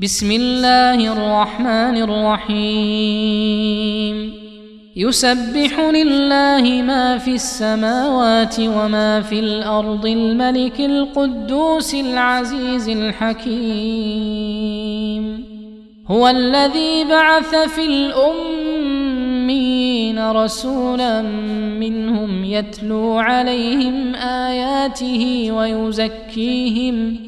بسم الله الرحمن الرحيم. يسبح لله ما في السماوات وما في الأرض الملك القدوس العزيز الحكيم. هو الذي بعث في الأمين رسولا منهم يتلو عليهم آياته ويزكيهم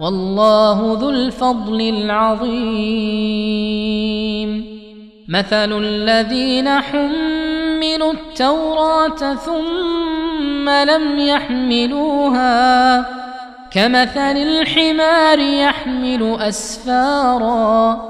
والله ذو الفضل العظيم. مثل الذين حملوا التوراة ثم لم يحملوها كمثل الحمار يحمل أسفارا.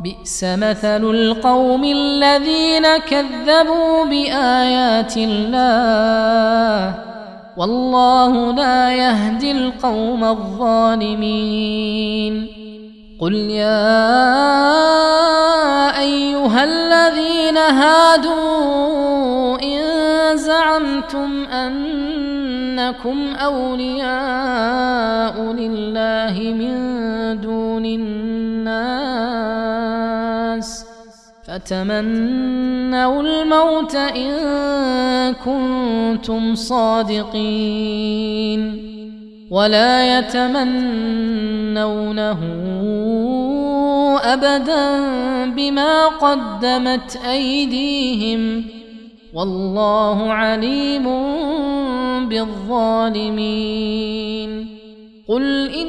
بئس مثل القوم الذين كذبوا بآيات الله. والله لا يهدي القوم الظالمين. قل يا أيها الذين هادوا إن زعمتم أنكم أولياء لله من دون الناس فتمنوا الموت ان كنتم صادقين ولا يتمنونه ابدا بما قدمت ايديهم والله عليم بالظالمين قل ان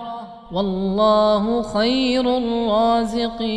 والله خير الرازقين.